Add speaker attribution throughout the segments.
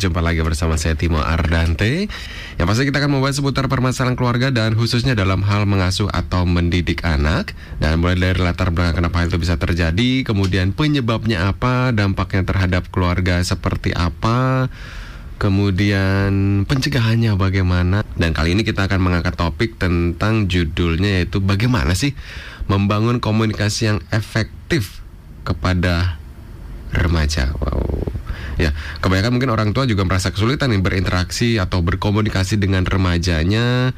Speaker 1: Jumpa lagi bersama saya Timo Ardante. Yang pasti kita akan membahas seputar permasalahan keluarga Dan khususnya dalam hal mengasuh atau mendidik anak. Dan mulai dari latar belakang kenapa hal itu bisa terjadi Kemudian penyebabnya apa Dampaknya terhadap keluarga seperti apa Kemudian pencegahannya bagaimana. Dan kali ini kita akan mengangkat topik tentang judulnya yaitu Bagaimana sih membangun komunikasi yang efektif kepada remaja. Wow Ya, kebanyakan mungkin orang tua juga merasa kesulitan nih berinteraksi atau berkomunikasi dengan remajanya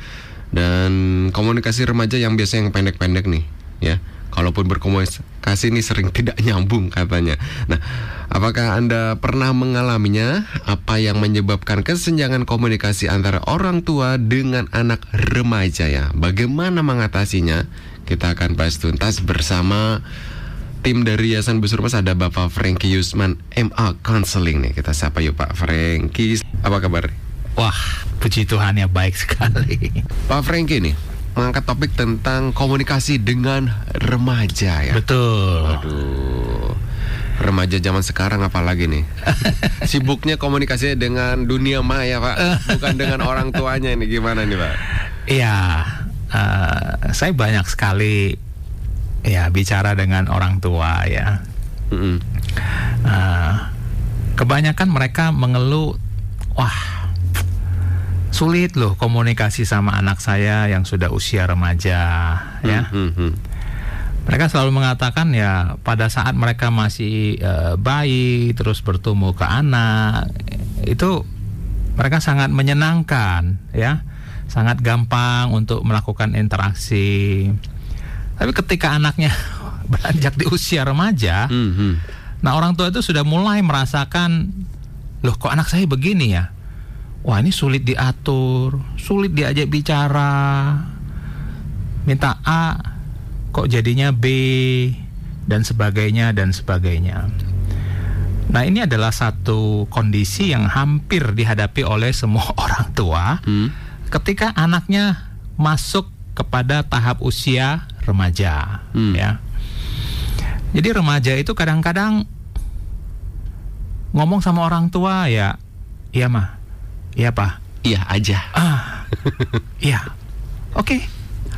Speaker 1: dan komunikasi remaja yang biasanya yang pendek-pendek nih, ya. Kalaupun berkomunikasi ini sering tidak nyambung katanya. Nah, apakah Anda pernah mengalaminya? Apa yang menyebabkan kesenjangan komunikasi antara orang tua dengan anak remaja ya? Bagaimana mengatasinya? Kita akan bahas tuntas bersama tim dari Yayasan Busur Mas ada Bapak Franky Yusman MA Counseling nih. Kita sapa yuk Pak Franky. Apa kabar?
Speaker 2: Wah, puji Tuhan ya baik sekali.
Speaker 1: Pak Franky nih mengangkat topik tentang komunikasi dengan remaja ya.
Speaker 2: Betul.
Speaker 1: Aduh. Remaja zaman sekarang apalagi nih Sibuknya komunikasi dengan dunia maya pak Bukan dengan orang tuanya ini Gimana nih pak?
Speaker 2: Iya uh, Saya banyak sekali ya bicara dengan orang tua ya. Mm -hmm. uh, kebanyakan mereka mengeluh, wah sulit loh komunikasi sama anak saya yang sudah usia remaja ya. Mm -hmm. Mereka selalu mengatakan ya pada saat mereka masih uh, bayi terus bertumbuh ke anak itu mereka sangat menyenangkan ya sangat gampang untuk melakukan interaksi tapi ketika anaknya beranjak di usia remaja, mm -hmm. nah orang tua itu sudah mulai merasakan, loh kok anak saya begini ya? Wah ini sulit diatur, sulit diajak bicara, minta A, kok jadinya B, dan sebagainya dan sebagainya. Nah ini adalah satu kondisi yang hampir dihadapi oleh semua orang tua hmm. ketika anaknya masuk kepada tahap usia remaja hmm. ya. Jadi remaja itu kadang-kadang ngomong sama orang tua ya, iya mah, iya pak,
Speaker 1: iya aja.
Speaker 2: Ah, iya, oke, okay.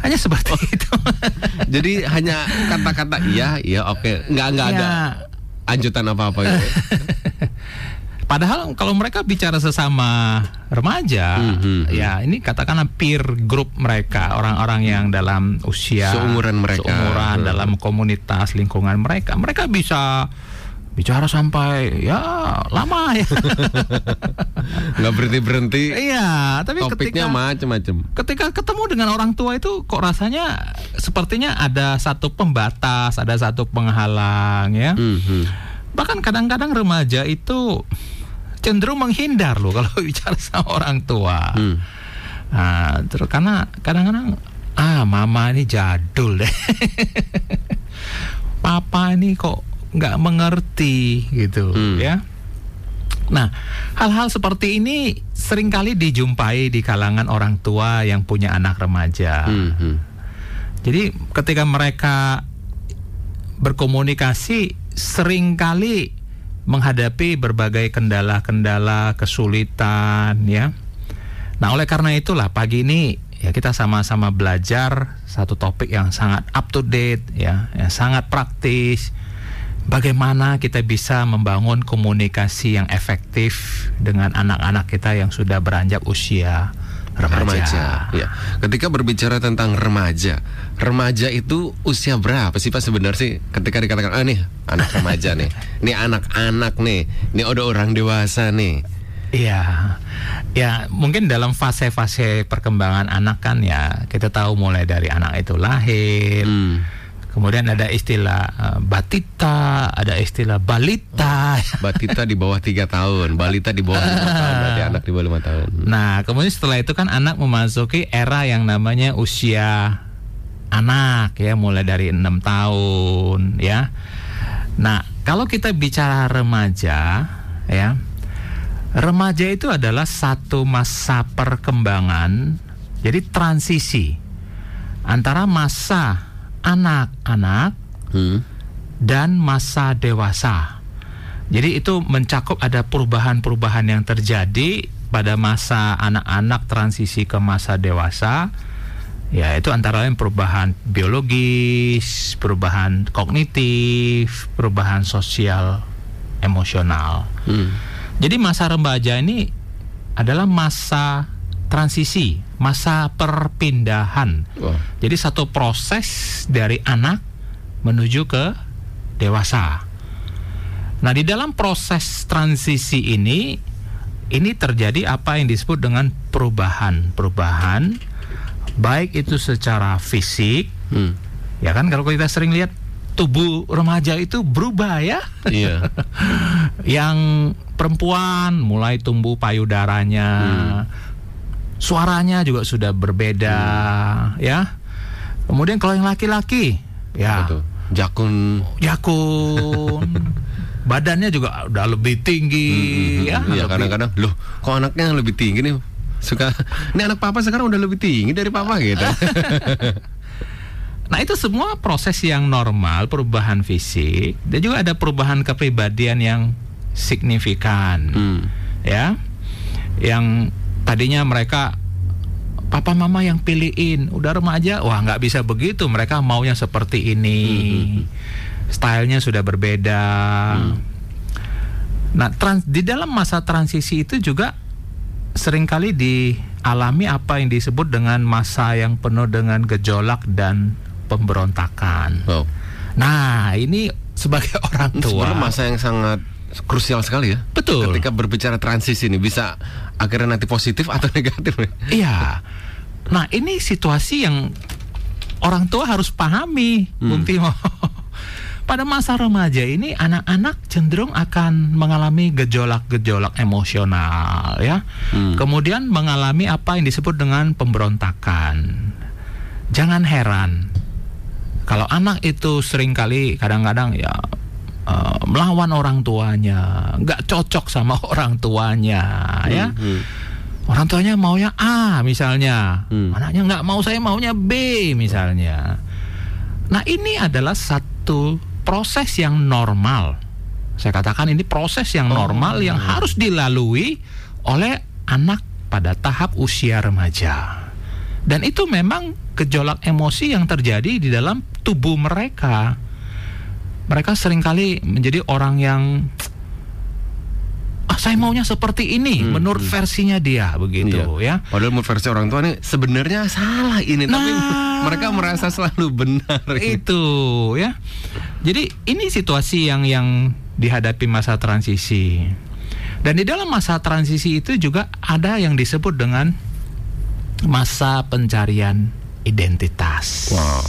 Speaker 2: hanya seperti oh. itu.
Speaker 1: Jadi hanya kata-kata iya, iya oke, okay. nggak nggak ya. ada anjutan apa-apa gitu.
Speaker 2: Padahal kalau mereka bicara sesama remaja, mm -hmm. ya ini katakanlah peer group mereka, orang-orang yang dalam usia
Speaker 1: seumuran mereka,
Speaker 2: seumuran hmm. dalam komunitas lingkungan mereka, mereka bisa bicara sampai ya lama ya
Speaker 1: nggak berhenti berhenti
Speaker 2: iya tapi
Speaker 1: topiknya macam-macam
Speaker 2: ketika ketemu dengan orang tua itu kok rasanya sepertinya ada satu pembatas ada satu penghalang ya mm -hmm. Bahkan kadang-kadang remaja itu cenderung menghindar loh kalau bicara sama orang tua. Hmm. Nah, terus karena kadang-kadang ah mama ini jadul deh. Papa ini kok nggak mengerti gitu hmm. ya. Nah, hal-hal seperti ini sering kali dijumpai di kalangan orang tua yang punya anak remaja. Hmm, hmm. Jadi ketika mereka berkomunikasi sering kali menghadapi berbagai kendala-kendala, kesulitan ya. Nah, oleh karena itulah pagi ini ya kita sama-sama belajar satu topik yang sangat up to date ya, yang sangat praktis. Bagaimana kita bisa membangun komunikasi yang efektif dengan anak-anak kita yang sudah beranjak usia remaja. remaja.
Speaker 1: Ya. Ketika berbicara tentang remaja, remaja itu usia berapa sih Pak sebenarnya sih? Ketika dikatakan ah nih anak remaja nih, ini anak-anak nih, ini udah orang dewasa nih.
Speaker 2: Iya, ya mungkin dalam fase-fase perkembangan anak kan ya kita tahu mulai dari anak itu lahir. Hmm Kemudian ada istilah uh, batita, ada istilah balita.
Speaker 1: Batita di bawah tiga tahun, balita di bawah lima tahun, berarti anak di bawah lima tahun.
Speaker 2: Nah, kemudian setelah itu kan anak memasuki era yang namanya usia anak ya, mulai dari enam tahun ya. Nah, kalau kita bicara remaja ya, remaja itu adalah satu masa perkembangan, jadi transisi antara masa anak-anak hmm. dan masa dewasa. Jadi itu mencakup ada perubahan-perubahan yang terjadi pada masa anak-anak transisi ke masa dewasa. Ya, itu antara lain perubahan biologis, perubahan kognitif, perubahan sosial, emosional.
Speaker 1: Hmm.
Speaker 2: Jadi masa remaja ini adalah masa transisi, masa perpindahan.
Speaker 1: Wah.
Speaker 2: Jadi satu proses dari anak menuju ke dewasa. Nah, di dalam proses transisi ini ini terjadi apa yang disebut dengan perubahan-perubahan baik itu secara fisik,
Speaker 1: Hmm.
Speaker 2: ya kan kalau kita sering lihat tubuh remaja itu berubah ya.
Speaker 1: Iya.
Speaker 2: yang perempuan mulai tumbuh payudaranya, suaranya juga sudah berbeda, ya. Kemudian kalau yang laki-laki, ya
Speaker 1: Betul. Jakun.
Speaker 2: jakun, badannya juga udah lebih tinggi,
Speaker 1: Hmm,
Speaker 2: ya.
Speaker 1: Iya
Speaker 2: lebih-
Speaker 1: kadang-kadang loh kok anaknya lebih tinggi nih suka ini anak papa sekarang udah lebih tinggi dari papa gitu
Speaker 2: Nah itu semua proses yang normal, perubahan fisik, dan juga ada perubahan kepribadian yang signifikan.
Speaker 1: hmm.
Speaker 2: ya yang tadinya mereka papa mama yang pilihin. Udah remaja. Wah nggak bisa begitu. Mereka maunya seperti ini. Stylenya sudah berbeda. Nah trans- di dalam masa transisi itu juga sering kali dialami apa yang disebut dengan masa yang penuh dengan gejolak dan pemberontakan.
Speaker 1: Wow
Speaker 2: nah ini sebagai orang tua.
Speaker 1: sebenarnya masa yang sangat krusial sekali ya
Speaker 2: betul
Speaker 1: ketika berbicara transisi ini bisa akhirnya nanti positif atau negatif
Speaker 2: Iya. Nah, ini situasi yang orang tua harus pahami, Bung Timo. Pada masa remaja ini anak-anak cenderung akan mengalami gejolak-gejolak emosional ya.
Speaker 1: Hmm.
Speaker 2: Kemudian mengalami apa yang disebut dengan pemberontakan. Jangan heran kalau anak itu sering kali kadang-kadang ya eh, melawan orang tuanya, nggak cocok sama orang tuanya ya.
Speaker 1: Hmm.
Speaker 2: Orang tuanya maunya A misalnya,
Speaker 1: Hmm.
Speaker 2: anaknya nggak mau saya maunya B misalnya. Nah ini adalah satu proses yang normal. Saya katakan ini proses yang normal yang harus dilalui oleh anak pada tahap usia remaja. Dan itu memang gejolak emosi yang terjadi di dalam tubuh mereka. Mereka sering kali menjadi orang yang ah saya maunya seperti ini
Speaker 1: Hmm,
Speaker 2: menurut
Speaker 1: hmm.
Speaker 2: versinya dia begitu ya.
Speaker 1: Padahal menurut versi orang tua nih sebenarnya salah ini tapi
Speaker 2: Nah.
Speaker 1: mereka merasa selalu benar.
Speaker 2: itu ya. Jadi ini situasi yang yang dihadapi masa transisi. Dan di dalam masa transisi itu juga ada yang disebut dengan masa pencarian identitas.
Speaker 1: Wow.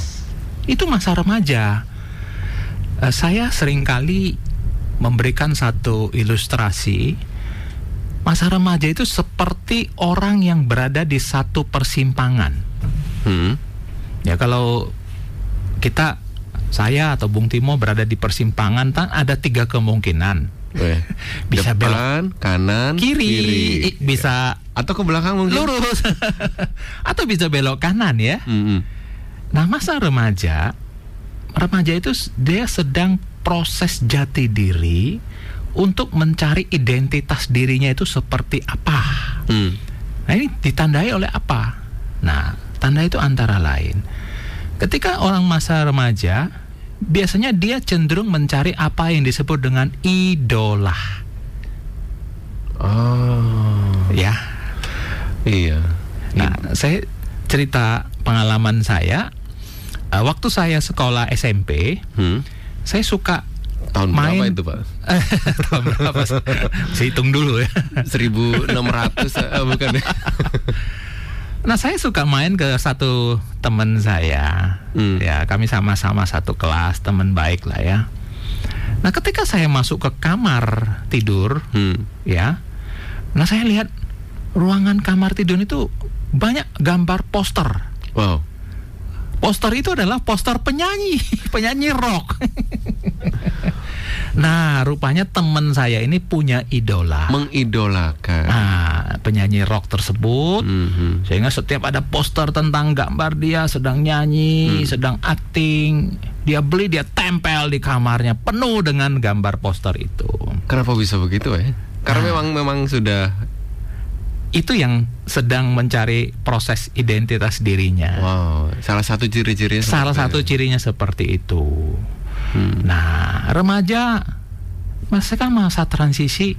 Speaker 2: Itu masa remaja. Eh, saya sering kali memberikan satu ilustrasi. Masa remaja itu seperti orang yang berada di satu persimpangan.
Speaker 1: Hmm.
Speaker 2: Ya kalau kita saya atau Bung Timo berada di persimpangan kan ada tiga kemungkinan.
Speaker 1: Eh,
Speaker 2: Bisa
Speaker 1: depan, kanan,
Speaker 2: Kiri, i- bisa
Speaker 1: atau ke belakang mungkin.
Speaker 2: lurus atau bisa belok kanan ya.
Speaker 1: Hmm, hmm.
Speaker 2: Nah, masa remaja remaja itu dia sedang proses jati diri untuk mencari identitas dirinya itu seperti apa.
Speaker 1: Hmm.
Speaker 2: Nah ini ditandai oleh apa? Nah tanda itu antara lain ketika orang masa remaja biasanya dia cenderung mencari apa yang disebut dengan idola
Speaker 1: Oh.
Speaker 2: ya.
Speaker 1: Iya.
Speaker 2: Nah saya cerita pengalaman saya eh, waktu saya sekolah SMP
Speaker 1: Hmm.
Speaker 2: saya suka
Speaker 1: Tahun berapa
Speaker 2: Main-
Speaker 1: itu, Pak?
Speaker 2: tahun berapa? Saya hitung dulu ya.
Speaker 1: 1600 eh, bukan ya?
Speaker 2: Nah saya suka main ke satu teman saya,
Speaker 1: Hmm.
Speaker 2: ya kami sama-sama satu kelas teman baik lah ya. Nah ketika saya masuk ke kamar tidur,
Speaker 1: Hmm.
Speaker 2: ya, nah saya lihat ruangan kamar tidur itu banyak gambar poster.
Speaker 1: Wow.
Speaker 2: Poster itu adalah poster penyanyi, penyanyi rock. nah rupanya teman saya ini punya idola.
Speaker 1: Mengidolakan.
Speaker 2: Nah, penyanyi rock tersebut
Speaker 1: Mhm.
Speaker 2: sehingga setiap ada poster tentang gambar dia sedang nyanyi, sedang acting, dia beli dia tempel di kamarnya penuh dengan gambar poster itu.
Speaker 1: Kenapa bisa begitu ya? Karena
Speaker 2: Nah.
Speaker 1: memang memang sudah
Speaker 2: Itu yang sedang mencari proses identitas dirinya.
Speaker 1: wow, salah satu ciri-cirinya
Speaker 2: Salah satu
Speaker 1: itu.
Speaker 2: cirinya seperti itu.
Speaker 1: Hmm.
Speaker 2: Nah, remaja masa kan masa transisi.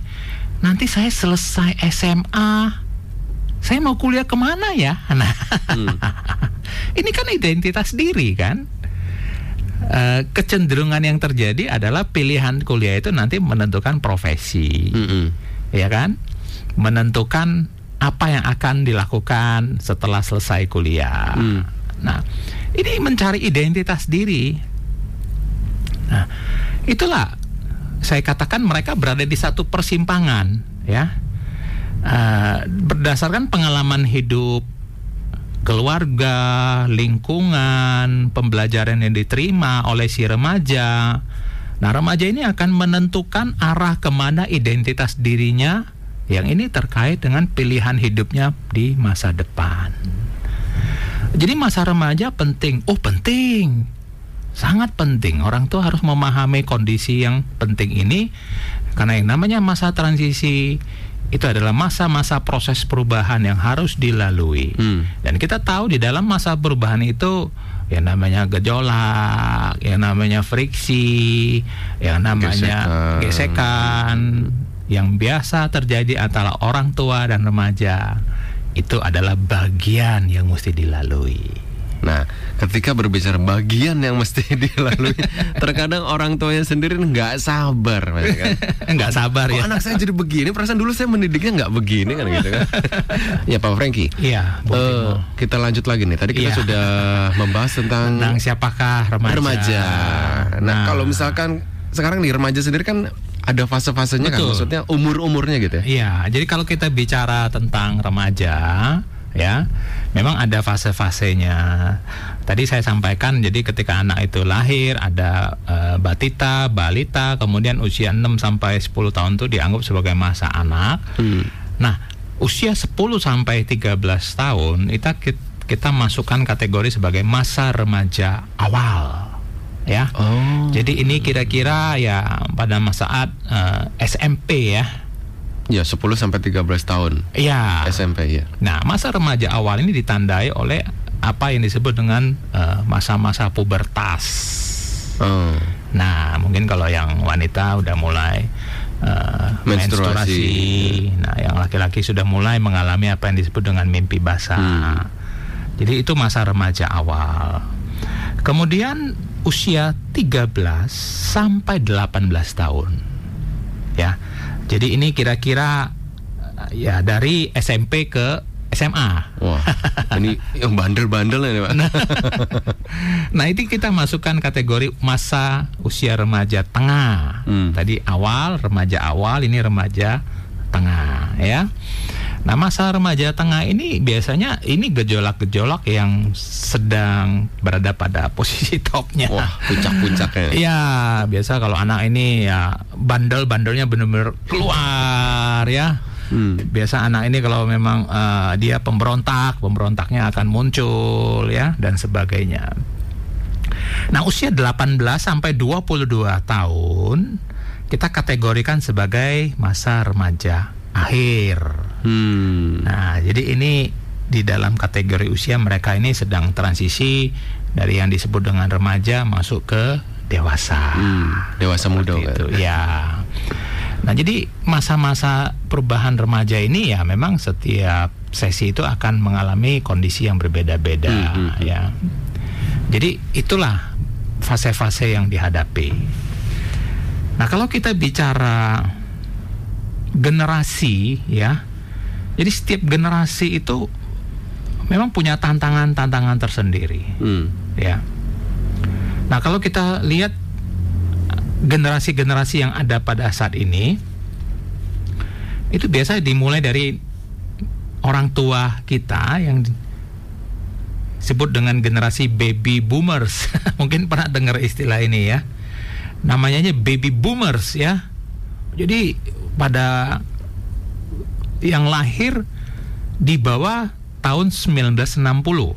Speaker 2: Nanti saya selesai SMA, saya mau kuliah ke mana ya? Nah,
Speaker 1: Hmm.
Speaker 2: ini kan identitas diri kan. Eh, kecenderungan yang terjadi adalah pilihan kuliah itu nanti menentukan profesi,
Speaker 1: Mm-mm.
Speaker 2: ya kan? Menentukan apa yang akan dilakukan setelah selesai kuliah.
Speaker 1: Hmm.
Speaker 2: Nah, ini mencari identitas diri. Nah, itulah saya katakan mereka berada di satu persimpangan, ya. Eh, berdasarkan pengalaman hidup, keluarga, lingkungan, pembelajaran yang diterima oleh si remaja. Nah, remaja ini akan menentukan arah ke mana identitas dirinya yang ini terkait dengan pilihan hidupnya di masa depan. Jadi masa remaja penting. Oh, penting. Sangat penting. Orang tua harus memahami kondisi yang penting ini karena yang namanya masa transisi itu adalah masa-masa proses perubahan yang harus dilalui.
Speaker 1: Hmm.
Speaker 2: Dan kita tahu di dalam masa perubahan itu yang namanya gejolak, yang namanya friksi, yang namanya
Speaker 1: Gesekan.
Speaker 2: gesekan, yang biasa terjadi antara orang tua dan remaja itu adalah bagian yang mesti dilalui.
Speaker 1: Nah, ketika berbicara bagian yang mesti dilalui, terkadang orang tuanya sendiri nggak sabar, Mas, kan?
Speaker 2: Enggak sabar
Speaker 1: Kok
Speaker 2: ya.
Speaker 1: anak saya jadi begini? Perasaan dulu saya mendidiknya nggak begini kan gitu kan? ya Pak Franky.
Speaker 2: Iya, Timo.
Speaker 1: kita lanjut lagi nih. Tadi kita
Speaker 2: Iya.
Speaker 1: sudah membahas tentang
Speaker 2: tentang siapakah remaja.
Speaker 1: remaja. Nah, kalau misalkan sekarang nih remaja sendiri kan ada fase-fasenya kan, maksudnya umur-umurnya gitu ya.
Speaker 2: Iya, jadi kalau kita bicara tentang remaja, ya, memang ada fase-fasenya. Tadi saya sampaikan, jadi ketika anak itu lahir ada eh, batita, balita, kemudian usia 6 sampai 10 tahun itu dianggap sebagai masa anak.
Speaker 1: Hmm.
Speaker 2: Nah, usia 10 sampai 13 tahun kita kita masukkan kategori sebagai masa remaja awal. Ya.
Speaker 1: Oh.
Speaker 2: Jadi ini kira-kira ya pada saat eh, SMP ya.
Speaker 1: Ya 10 sampai 13 tahun
Speaker 2: Iya.
Speaker 1: SMP ya.
Speaker 2: Nah, masa remaja awal ini ditandai oleh apa yang disebut dengan eh, masa-masa pubertas.
Speaker 1: Oh.
Speaker 2: Nah, mungkin kalau yang wanita udah mulai eh,
Speaker 1: Menstruasi.
Speaker 2: menstruasi. Nah, yang laki-laki sudah mulai mengalami apa yang disebut dengan mimpi basah.
Speaker 1: Hmm.
Speaker 2: Jadi itu masa remaja awal. Kemudian usia 13 sampai 18 tahun. Ya. Jadi ini kira-kira eh, ya dari SMP ke SMA.
Speaker 1: Wah, ini yang bandel-bandel ini Pak.
Speaker 2: Nah, itu kita masukkan kategori masa usia remaja tengah.
Speaker 1: Hmm.
Speaker 2: Tadi awal, remaja awal, ini remaja tengah, ya. Nah, masa remaja tengah ini biasanya ini gejolak-gejolak yang sedang berada pada posisi topnya.
Speaker 1: Wah, puncak-puncaknya.
Speaker 2: Iya, biasa kalau anak ini ya bandel-bandelnya benar-benar keluar ya.
Speaker 1: Hmm.
Speaker 2: Biasa anak ini kalau memang eh, dia pemberontak, pemberontaknya akan muncul ya dan sebagainya. Nah, usia 18 sampai 22 tahun kita kategorikan sebagai masa remaja akhir.
Speaker 1: Hmm.
Speaker 2: Nah, jadi ini di dalam kategori usia mereka ini sedang transisi dari yang disebut dengan remaja masuk ke dewasa.
Speaker 1: Hmm, dewasa muda kan.
Speaker 2: itu, ya. Nah, jadi masa-masa perubahan remaja ini ya memang setiap sesi itu akan mengalami kondisi yang berbeda-beda
Speaker 1: Hmm, hmm, hmm.
Speaker 2: ya. Jadi itulah fase-fase yang dihadapi. Nah, kalau kita bicara generasi ya. Jadi setiap generasi itu memang punya tantangan-tantangan tersendiri
Speaker 1: Hmm.
Speaker 2: ya. Nah, kalau kita lihat generasi-generasi yang ada pada saat ini itu biasa dimulai dari orang tua kita yang disebut dengan generasi baby boomers. Mungkin pernah dengar istilah ini ya. Namanya aja baby boomers ya. Jadi pada yang lahir di bawah tahun 1960.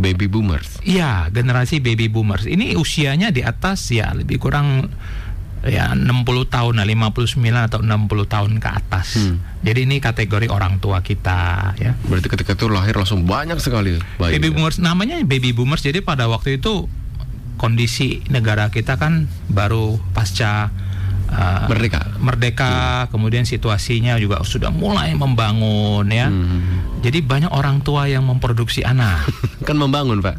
Speaker 1: Baby boomers.
Speaker 2: Iya, generasi baby boomers. Ini usianya di atas ya lebih kurang ya 60 tahun, nah 59 atau 60 tahun ke atas.
Speaker 1: Hmm.
Speaker 2: Jadi ini kategori orang tua kita ya.
Speaker 1: Berarti ketika itu lahir langsung banyak sekali bayi.
Speaker 2: Baby boomers namanya baby boomers jadi pada waktu itu kondisi negara kita kan baru pasca uh,
Speaker 1: Merdeka.
Speaker 2: merdeka, kemudian situasinya juga sudah mulai membangun ya.
Speaker 1: Hmm.
Speaker 2: Jadi banyak orang tua yang memproduksi anak.
Speaker 1: kan membangun, Pak.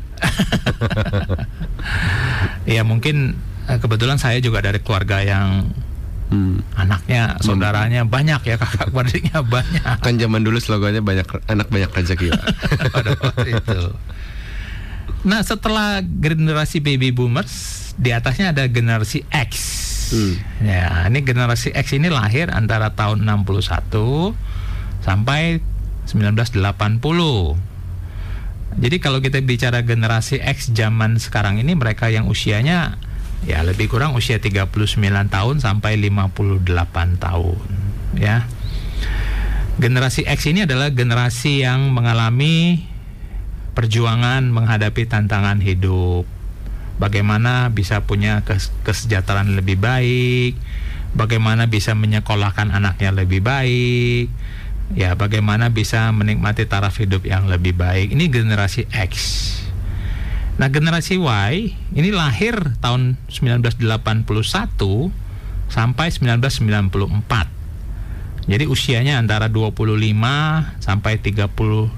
Speaker 2: ya mungkin eh, kebetulan saya juga dari keluarga yang
Speaker 1: Hmm.
Speaker 2: anaknya, saudaranya banyak ya, kakak adiknya banyak.
Speaker 1: Kan zaman dulu slogannya banyak anak banyak rezeki,
Speaker 2: pada waktu itu. Nah, setelah generasi baby boomers, di atasnya ada generasi X.
Speaker 1: Hmm.
Speaker 2: Ya, ini generasi X ini lahir antara tahun 61 sampai 1980. Jadi kalau kita bicara generasi X zaman sekarang ini mereka yang usianya ya lebih kurang usia 39 tahun sampai 58 tahun, ya. Generasi X ini adalah generasi yang mengalami perjuangan menghadapi tantangan hidup. Bagaimana bisa punya kes- kesejahteraan lebih baik, bagaimana bisa menyekolahkan anaknya lebih baik, ya bagaimana bisa menikmati taraf hidup yang lebih baik. Ini generasi X. Nah, generasi Y ini lahir tahun 1981 sampai 1994. Jadi usianya antara 25 sampai 38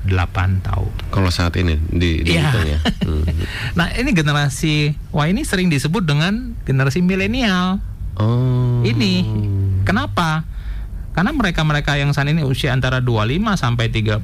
Speaker 2: tahun.
Speaker 1: Kalau saat ini di, di
Speaker 2: Iya.
Speaker 1: ya. Hmm.
Speaker 2: Nah, ini generasi Y ini sering disebut dengan generasi milenial.
Speaker 1: Oh.
Speaker 2: Ini kenapa? Karena mereka-mereka yang saat ini usia antara 25 sampai 38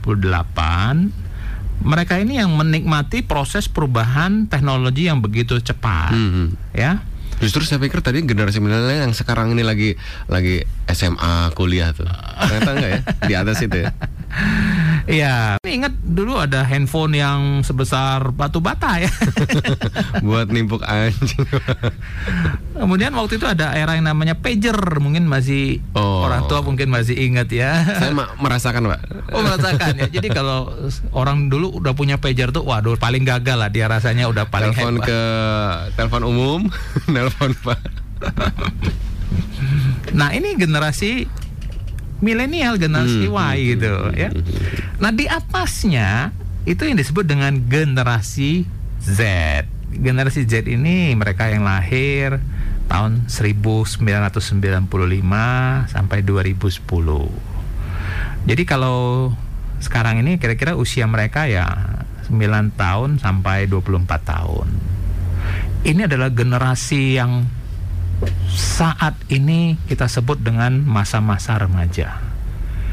Speaker 2: mereka ini yang menikmati proses perubahan teknologi yang begitu cepat,
Speaker 1: Hmm, hmm.
Speaker 2: ya.
Speaker 1: Justru saya pikir tadi generasi milenial yang sekarang ini lagi lagi SMA kuliah tuh. Ternyata enggak ya? Di atas itu ya.
Speaker 2: Iya, ingat dulu ada handphone yang sebesar batu bata ya.
Speaker 1: Buat nimpuk anjing.
Speaker 2: Kemudian waktu itu ada era yang namanya pager, mungkin masih
Speaker 1: Oh.
Speaker 2: orang tua mungkin masih ingat ya.
Speaker 1: saya merasakan, Pak.
Speaker 2: Oh merasakan ya. Jadi kalau orang dulu udah punya pager tuh, waduh paling gagal lah dia rasanya udah paling
Speaker 1: telepon
Speaker 2: hebat.
Speaker 1: ke telepon umum, telepon Pak.
Speaker 2: Nah ini generasi milenial, generasi
Speaker 1: Hmm,
Speaker 2: Y gitu ya. Nah di atasnya itu yang disebut dengan generasi Z. Generasi Z ini mereka yang lahir tahun 1995 sampai 2010. Jadi kalau sekarang ini kira-kira usia mereka ya 9 tahun sampai 24 tahun. Ini adalah generasi yang saat ini kita sebut dengan masa-masa remaja.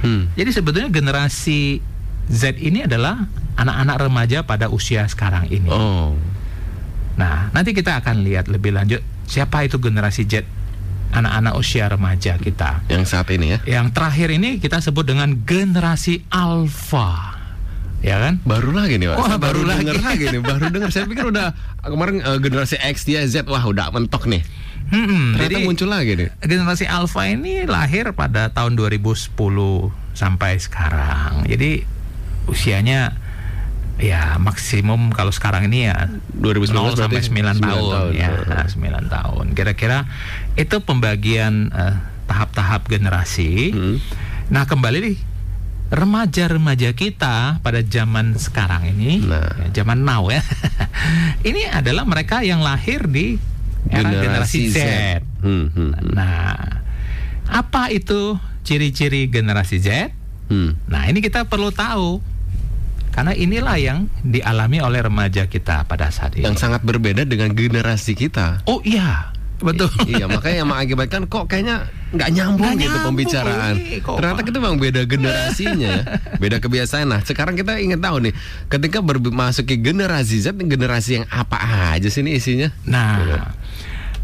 Speaker 1: Hmm.
Speaker 2: Jadi sebetulnya generasi Z ini adalah anak-anak remaja pada usia sekarang ini.
Speaker 1: Oh.
Speaker 2: Nah, nanti kita akan lihat lebih lanjut siapa itu generasi Z anak-anak usia remaja kita.
Speaker 1: Yang saat ini ya.
Speaker 2: Yang terakhir ini kita sebut dengan generasi alpha. Ya kan?
Speaker 1: Baru lagi nih, Pak.
Speaker 2: Wah,
Speaker 1: Saya
Speaker 2: baru
Speaker 1: denger
Speaker 2: lagi.
Speaker 1: lagi nih, baru dengar. Saya pikir udah kemarin eh, generasi X dia Z wah udah mentok nih.
Speaker 2: Hmm,
Speaker 1: Ternyata
Speaker 2: jadi
Speaker 1: muncul lagi nih.
Speaker 2: generasi alpha ini lahir pada tahun 2010 sampai sekarang. Jadi usianya ya maksimum kalau sekarang ini ya
Speaker 1: 2019
Speaker 2: 0 sampai
Speaker 1: berarti
Speaker 2: 9 tahun, ya,
Speaker 1: Nah,
Speaker 2: nah, 9 tahun. Kira-kira itu pembagian eh, tahap-tahap generasi.
Speaker 1: Hmm.
Speaker 2: Nah, kembali nih remaja-remaja kita pada zaman sekarang ini,
Speaker 1: Nah.
Speaker 2: ya, zaman now ya. ini adalah mereka yang lahir di era generasi, Z.
Speaker 1: Hmm, hmm, hmm.
Speaker 2: Nah, apa itu ciri-ciri generasi Z?
Speaker 1: Hmm.
Speaker 2: Nah, ini kita perlu tahu. Karena inilah yang dialami oleh remaja kita pada saat ini.
Speaker 1: Yang sangat berbeda dengan generasi kita.
Speaker 2: Oh iya, betul.
Speaker 1: iya, makanya yang mengakibatkan kok kayaknya nggak nyambung
Speaker 2: Nggak
Speaker 1: gitu
Speaker 2: nyambung,
Speaker 1: pembicaraan. Ternyata kita memang beda generasinya, ya. beda kebiasaan. Nah, sekarang kita ingin tahu nih, ketika masuk ke generasi Z, generasi yang apa aja sih ini isinya?
Speaker 2: Nah,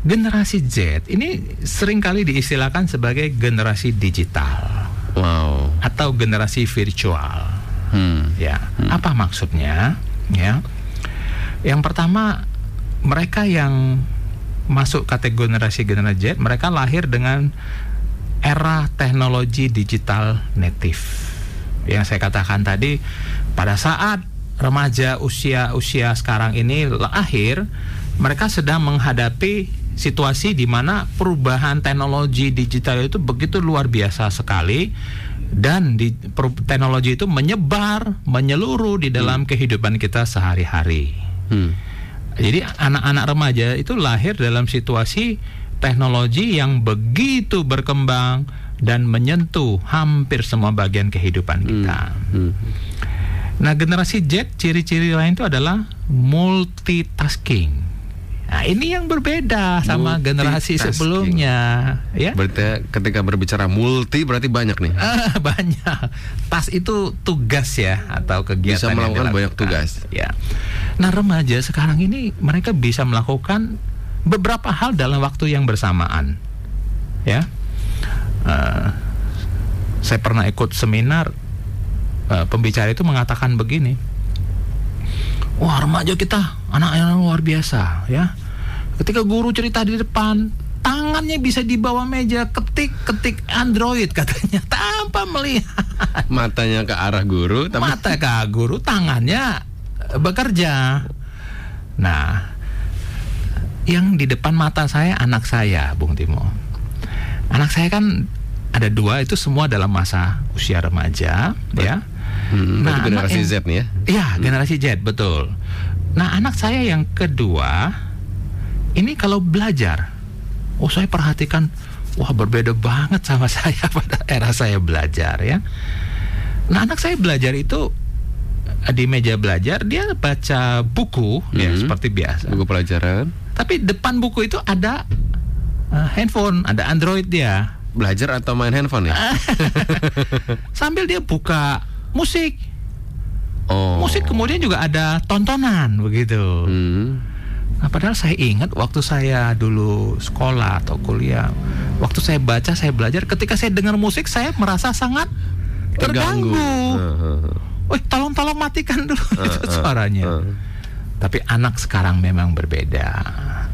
Speaker 2: generasi Z ini sering kali diistilahkan sebagai generasi digital
Speaker 1: Wow.
Speaker 2: atau generasi virtual.
Speaker 1: Hmm.
Speaker 2: Ya, apa maksudnya? Ya, yang pertama mereka yang masuk kategori generasi generasi Z, mereka lahir dengan era teknologi digital native. Yang saya katakan tadi, pada saat remaja usia-usia sekarang ini lahir, mereka sedang menghadapi situasi di mana perubahan teknologi digital itu begitu luar biasa sekali dan di teknologi itu menyebar, menyeluruh di dalam hmm. kehidupan kita sehari-hari. Hmm. Jadi anak-anak remaja itu lahir dalam situasi teknologi yang begitu berkembang dan menyentuh hampir semua bagian kehidupan kita. Hmm. Hmm. Nah, generasi Z ciri-ciri lain itu adalah multitasking. Nah, ini yang berbeda sama generasi sebelumnya, ya.
Speaker 1: Berarti ketika berbicara multi berarti banyak nih.
Speaker 2: Ah, banyak. Tas itu tugas ya atau kegiatan
Speaker 1: bisa melakukan banyak tugas.
Speaker 2: Ya. Nah, remaja sekarang ini mereka bisa melakukan beberapa hal dalam waktu yang bersamaan. Ya. Uh, saya pernah ikut seminar uh, pembicara itu mengatakan begini. Wah remaja kita anak yang luar biasa ya Ketika guru cerita di depan, tangannya bisa di bawah meja ketik-ketik Android katanya tanpa melihat.
Speaker 1: Matanya ke arah guru,
Speaker 2: tapi... mata ke arah guru, tangannya bekerja. Nah, yang di depan mata saya anak saya, Bung Timo. Anak saya kan ada dua itu semua dalam masa usia remaja, ya.
Speaker 1: Hmm, nah, generasi yang, Z nih ya?
Speaker 2: Iya, generasi Z betul. Nah, anak saya yang kedua ini kalau belajar, oh saya perhatikan, wah berbeda banget sama saya pada era saya belajar ya. Nah anak saya belajar itu eh, di meja belajar dia baca buku mm -hmm. ya seperti biasa.
Speaker 1: Buku pelajaran.
Speaker 2: Tapi depan buku itu ada uh, handphone, ada Android dia.
Speaker 1: Belajar atau main handphone ya?
Speaker 2: Sambil dia buka musik. Oh. Musik kemudian juga ada tontonan begitu. Hmm. Nah, padahal saya ingat waktu saya dulu sekolah atau kuliah, waktu saya baca, saya belajar, ketika saya dengar musik, saya merasa sangat terganggu. terganggu. Uh, tolong-tolong matikan dulu uh, itu suaranya. Uh, uh. Tapi anak sekarang memang berbeda.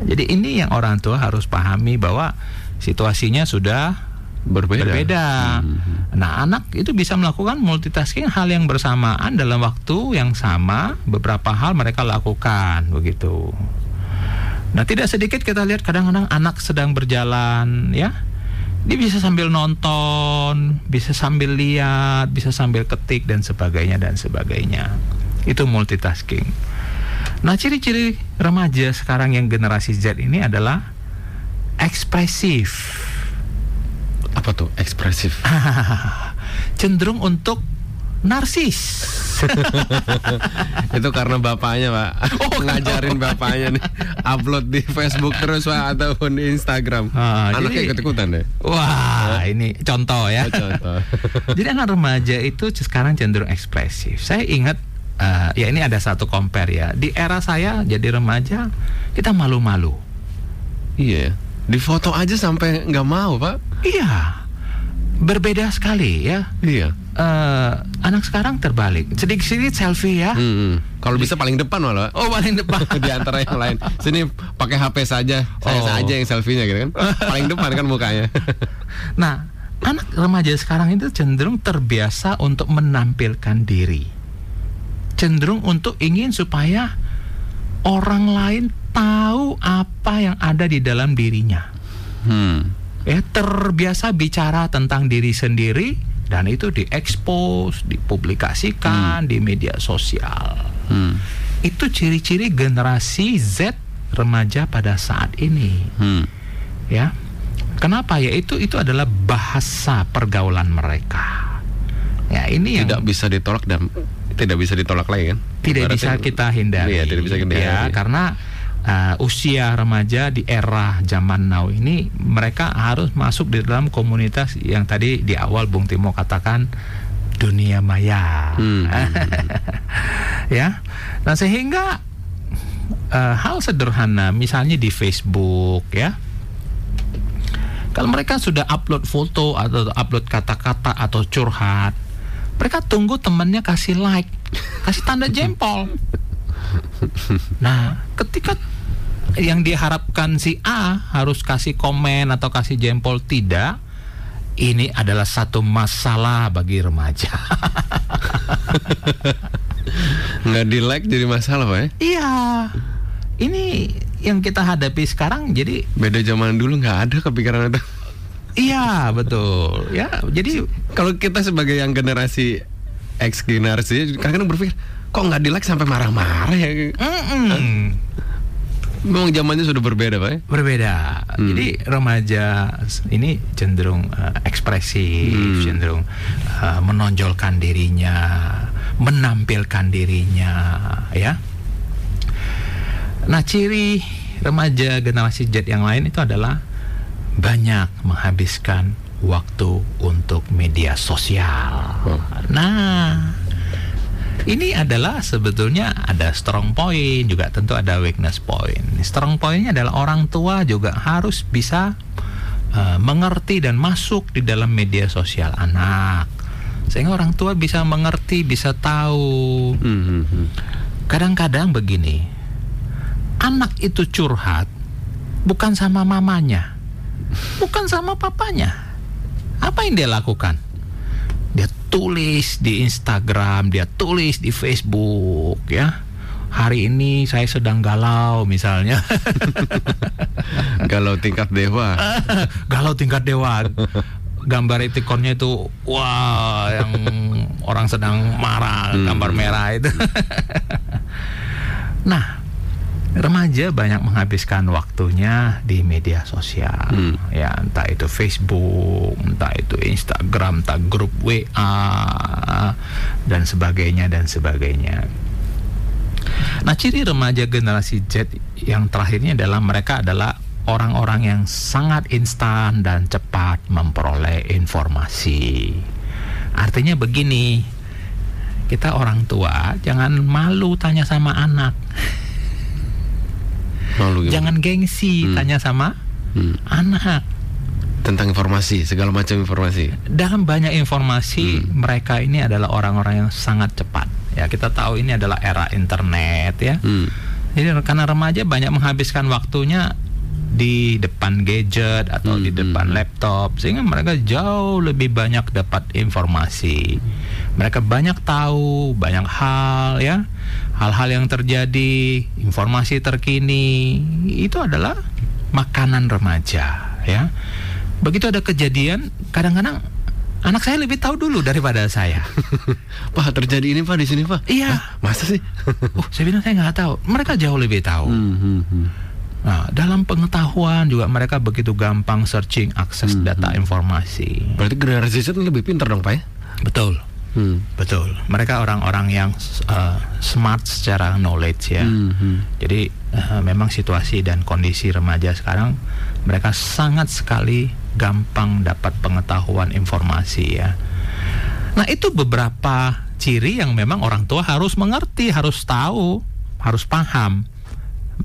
Speaker 2: Jadi ini yang orang tua harus pahami bahwa situasinya sudah berbeda. berbeda. Hmm. Nah, anak itu bisa melakukan multitasking hal yang bersamaan dalam waktu yang sama, beberapa hal mereka lakukan begitu. Nah, tidak sedikit kita lihat kadang-kadang anak sedang berjalan, ya. Dia bisa sambil nonton, bisa sambil lihat, bisa sambil ketik dan sebagainya dan sebagainya. Itu multitasking. Nah, ciri-ciri remaja sekarang yang generasi Z ini adalah ekspresif.
Speaker 1: Apa tuh ekspresif?
Speaker 2: Cenderung untuk narsis.
Speaker 1: itu karena bapaknya pak. Oh, ngajarin bapaknya nih upload di Facebook terus pak ataupun di Instagram. Ah, anaknya ikut ikutan deh.
Speaker 2: Wah ini contoh ya. Oh, contoh. jadi anak remaja itu sekarang cenderung ekspresif. Saya ingat uh, ya ini ada satu compare ya. Di era saya jadi remaja kita malu-malu.
Speaker 1: Iya. Di foto aja sampai nggak mau pak.
Speaker 2: Iya berbeda sekali ya
Speaker 1: iya
Speaker 2: uh, anak sekarang terbalik. Sedikit-sedikit selfie ya. Hmm,
Speaker 1: Kalau bisa paling depan malah.
Speaker 2: Oh, paling depan
Speaker 1: di antara yang lain. Sini pakai HP saja. Saya oh. saja yang selfie-nya gitu kan. paling depan kan mukanya.
Speaker 2: nah, anak remaja sekarang itu cenderung terbiasa untuk menampilkan diri. Cenderung untuk ingin supaya orang lain tahu apa yang ada di dalam dirinya. Hmm. Ya, terbiasa bicara tentang diri sendiri dan itu diekspos, dipublikasikan hmm. di media sosial. Hmm. Itu ciri-ciri generasi Z remaja pada saat ini. Hmm. Ya. Kenapa ya? Itu itu adalah bahasa pergaulan mereka.
Speaker 1: Ya, ini yang tidak bisa ditolak dan tidak bisa ditolak lagi kan?
Speaker 2: Tidak Ibaratnya, bisa kita hindari. Iya, tidak bisa kita hindari. Ya, karena uh, usia remaja di era zaman now ini mereka harus masuk di dalam komunitas yang tadi di awal Bung Timo katakan dunia maya. Hmm. ya. Nah sehingga uh, hal sederhana misalnya di Facebook ya. Kalau mereka sudah upload foto atau upload kata-kata atau curhat mereka tunggu temannya kasih like kasih tanda jempol. Nah, ketika yang diharapkan si A harus kasih komen atau kasih jempol tidak, ini adalah satu masalah bagi remaja.
Speaker 1: Nggak di like jadi masalah pak ya?
Speaker 2: Iya, ini yang kita hadapi sekarang jadi
Speaker 1: Beda zaman dulu nggak ada kepikiran itu.
Speaker 2: iya betul ya jadi
Speaker 1: Kalau kita sebagai yang generasi X generasi, kadang-kadang berpikir kok nggak di like sampai marah-marah ya?
Speaker 2: mm-mm,
Speaker 1: Memang zamannya sudah berbeda pak ya?
Speaker 2: berbeda.
Speaker 1: Hmm.
Speaker 2: Jadi remaja ini cenderung eh, ekspresif,
Speaker 1: Hmm.
Speaker 2: cenderung eh, menonjolkan dirinya, menampilkan dirinya, ya. Nah, ciri remaja generasi Z yang lain itu adalah banyak menghabiskan waktu untuk media sosial.
Speaker 1: Oh.
Speaker 2: Nah, ini adalah sebetulnya ada strong point juga tentu ada weakness point. Strong pointnya adalah orang tua juga harus bisa uh, mengerti dan masuk di dalam media sosial anak sehingga orang tua bisa mengerti bisa tahu.
Speaker 1: Hmm, hmm, hmm.
Speaker 2: Kadang-kadang begini, anak itu curhat bukan sama mamanya, bukan sama papanya. Apa yang dia lakukan? Dia tulis di Instagram, dia tulis di Facebook, ya. Hari ini saya sedang galau misalnya.
Speaker 1: Galau tingkat dewa.
Speaker 2: galau tingkat dewa. Gambar itikonnya itu wah yang orang sedang marah,
Speaker 1: Hmm.
Speaker 2: gambar merah itu. nah, remaja banyak menghabiskan waktunya di media sosial.
Speaker 1: Hmm.
Speaker 2: Ya, entah itu Facebook, entah itu Instagram, entah grup WA dan sebagainya dan sebagainya. Nah, ciri remaja generasi Z yang terakhirnya adalah mereka adalah orang-orang yang sangat instan dan cepat memperoleh informasi. Artinya begini, kita orang tua jangan malu tanya sama anak,
Speaker 1: Gimana?
Speaker 2: jangan gengsi
Speaker 1: Hmm.
Speaker 2: tanya sama
Speaker 1: Hmm.
Speaker 2: anak.
Speaker 1: Tentang informasi, segala macam informasi.
Speaker 2: Dalam banyak informasi,
Speaker 1: Hmm.
Speaker 2: mereka ini adalah orang-orang yang sangat cepat. Ya, kita tahu ini adalah era internet ya.
Speaker 1: Hmm.
Speaker 2: Jadi karena remaja banyak menghabiskan waktunya di depan gadget atau di
Speaker 1: Hmm,
Speaker 2: depan
Speaker 1: hmm.
Speaker 2: laptop sehingga mereka jauh lebih banyak dapat informasi. Mereka banyak tahu banyak hal ya. Hal-hal yang terjadi, informasi terkini itu adalah makanan remaja ya. Begitu ada kejadian, kadang-kadang anak saya lebih tahu dulu daripada saya.
Speaker 1: Pak terjadi ini pak di sini pak.
Speaker 2: Iya.
Speaker 1: Hah, masa sih?
Speaker 2: Oh, saya bilang saya nggak tahu. Mereka jauh lebih tahu.
Speaker 1: Hmm, hmm, hmm.
Speaker 2: Nah, dalam pengetahuan juga mereka begitu gampang searching akses
Speaker 1: Hmm,
Speaker 2: data
Speaker 1: hmm.
Speaker 2: informasi.
Speaker 1: Berarti generasi Z lebih pintar dong pak ya?
Speaker 2: Betul,
Speaker 1: Hmm.
Speaker 2: betul. Mereka orang-orang yang uh, smart secara knowledge ya.
Speaker 1: Hmm, hmm.
Speaker 2: Jadi uh, memang situasi dan kondisi remaja sekarang mereka sangat sekali gampang dapat pengetahuan informasi ya. Nah, itu beberapa ciri yang memang orang tua harus mengerti, harus tahu, harus paham.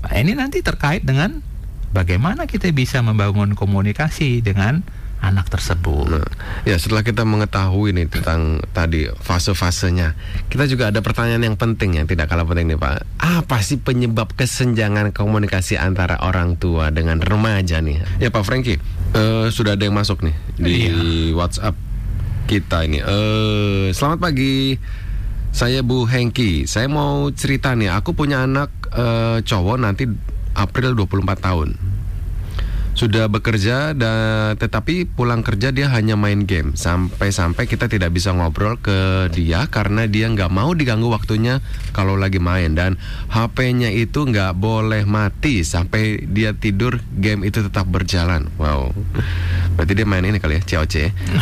Speaker 2: Nah, ini nanti terkait dengan bagaimana kita bisa membangun komunikasi dengan anak tersebut.
Speaker 1: Nah, ya setelah kita mengetahui nih tentang tadi fase-fasenya, kita juga ada pertanyaan yang penting yang tidak kalah penting nih Pak. Apa sih penyebab kesenjangan komunikasi antara orang tua dengan remaja nih? Ya Pak Franky, eh, sudah ada yang masuk nih di WhatsApp kita ini. Eh, selamat pagi. Saya Bu Hengki. Saya mau cerita nih, aku punya anak eh, cowok nanti April 24 tahun. Sudah bekerja dan tetapi pulang kerja dia hanya main game. Sampai-sampai kita tidak bisa ngobrol ke dia karena dia nggak mau diganggu waktunya kalau lagi main. Dan HP-nya itu nggak boleh mati sampai dia tidur game itu tetap berjalan. Wow. Berarti dia main ini kali ya COC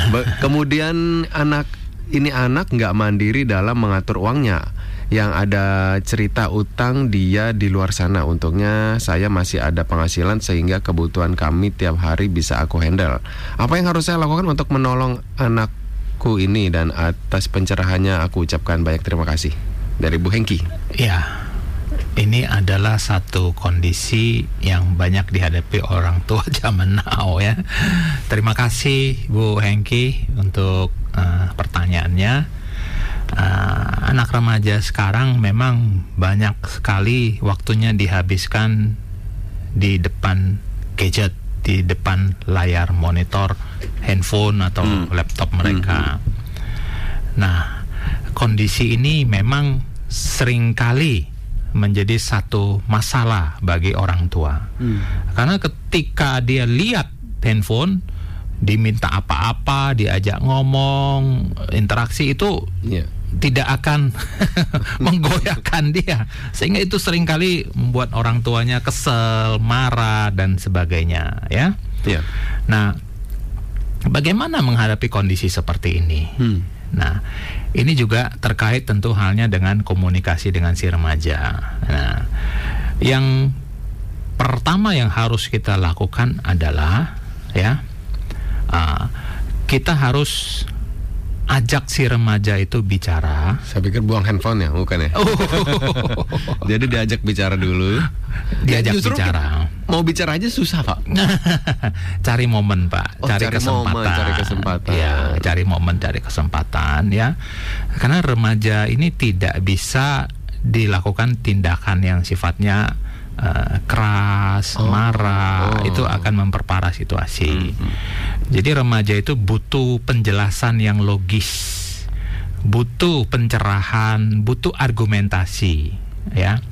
Speaker 1: Be- kemudian anak ini anak nggak mandiri dalam mengatur uangnya yang ada cerita utang dia di luar sana. Untungnya saya masih ada penghasilan sehingga kebutuhan kami tiap hari bisa aku handle. Apa yang harus saya lakukan untuk menolong anakku ini dan atas pencerahannya aku ucapkan banyak terima kasih dari Bu Hengki.
Speaker 2: Ya, ini adalah satu kondisi yang banyak dihadapi orang tua zaman now ya. Terima kasih Bu Hengki untuk uh, pertanyaannya. Uh, anak remaja sekarang memang banyak sekali waktunya dihabiskan di depan gadget, di depan layar monitor handphone atau
Speaker 1: Hmm.
Speaker 2: laptop mereka. Nah, kondisi ini memang sering kali menjadi satu masalah bagi orang tua. Karena ketika dia lihat handphone, diminta apa-apa, diajak ngomong, interaksi itu
Speaker 1: Iya.
Speaker 2: tidak akan menggoyahkan dia sehingga itu sering kali membuat orang tuanya kesel, marah dan sebagainya ya.
Speaker 1: Iya.
Speaker 2: Nah, bagaimana menghadapi kondisi seperti ini?
Speaker 1: Hmm.
Speaker 2: Nah, ini juga terkait tentu halnya dengan komunikasi dengan si remaja. Nah, yang pertama yang harus kita lakukan adalah ya, uh, kita harus ajak si remaja itu bicara.
Speaker 1: Saya pikir buang handphone ya, bukan ya? Jadi diajak bicara dulu.
Speaker 2: Diajak
Speaker 1: Justru
Speaker 2: bicara.
Speaker 1: Mau bicara aja susah, Pak.
Speaker 2: cari momen pak,
Speaker 1: Oh,
Speaker 2: cari,
Speaker 1: cari
Speaker 2: kesempatan,
Speaker 1: momen, cari kesempatan.
Speaker 2: ya, cari momen, cari kesempatan, ya, karena remaja ini tidak bisa dilakukan tindakan yang sifatnya eh, keras,
Speaker 1: Oh,
Speaker 2: marah,
Speaker 1: oh.
Speaker 2: itu akan memperparah situasi.
Speaker 1: Hmm,
Speaker 2: Jadi remaja itu butuh penjelasan yang logis, butuh pencerahan, butuh argumentasi, ya.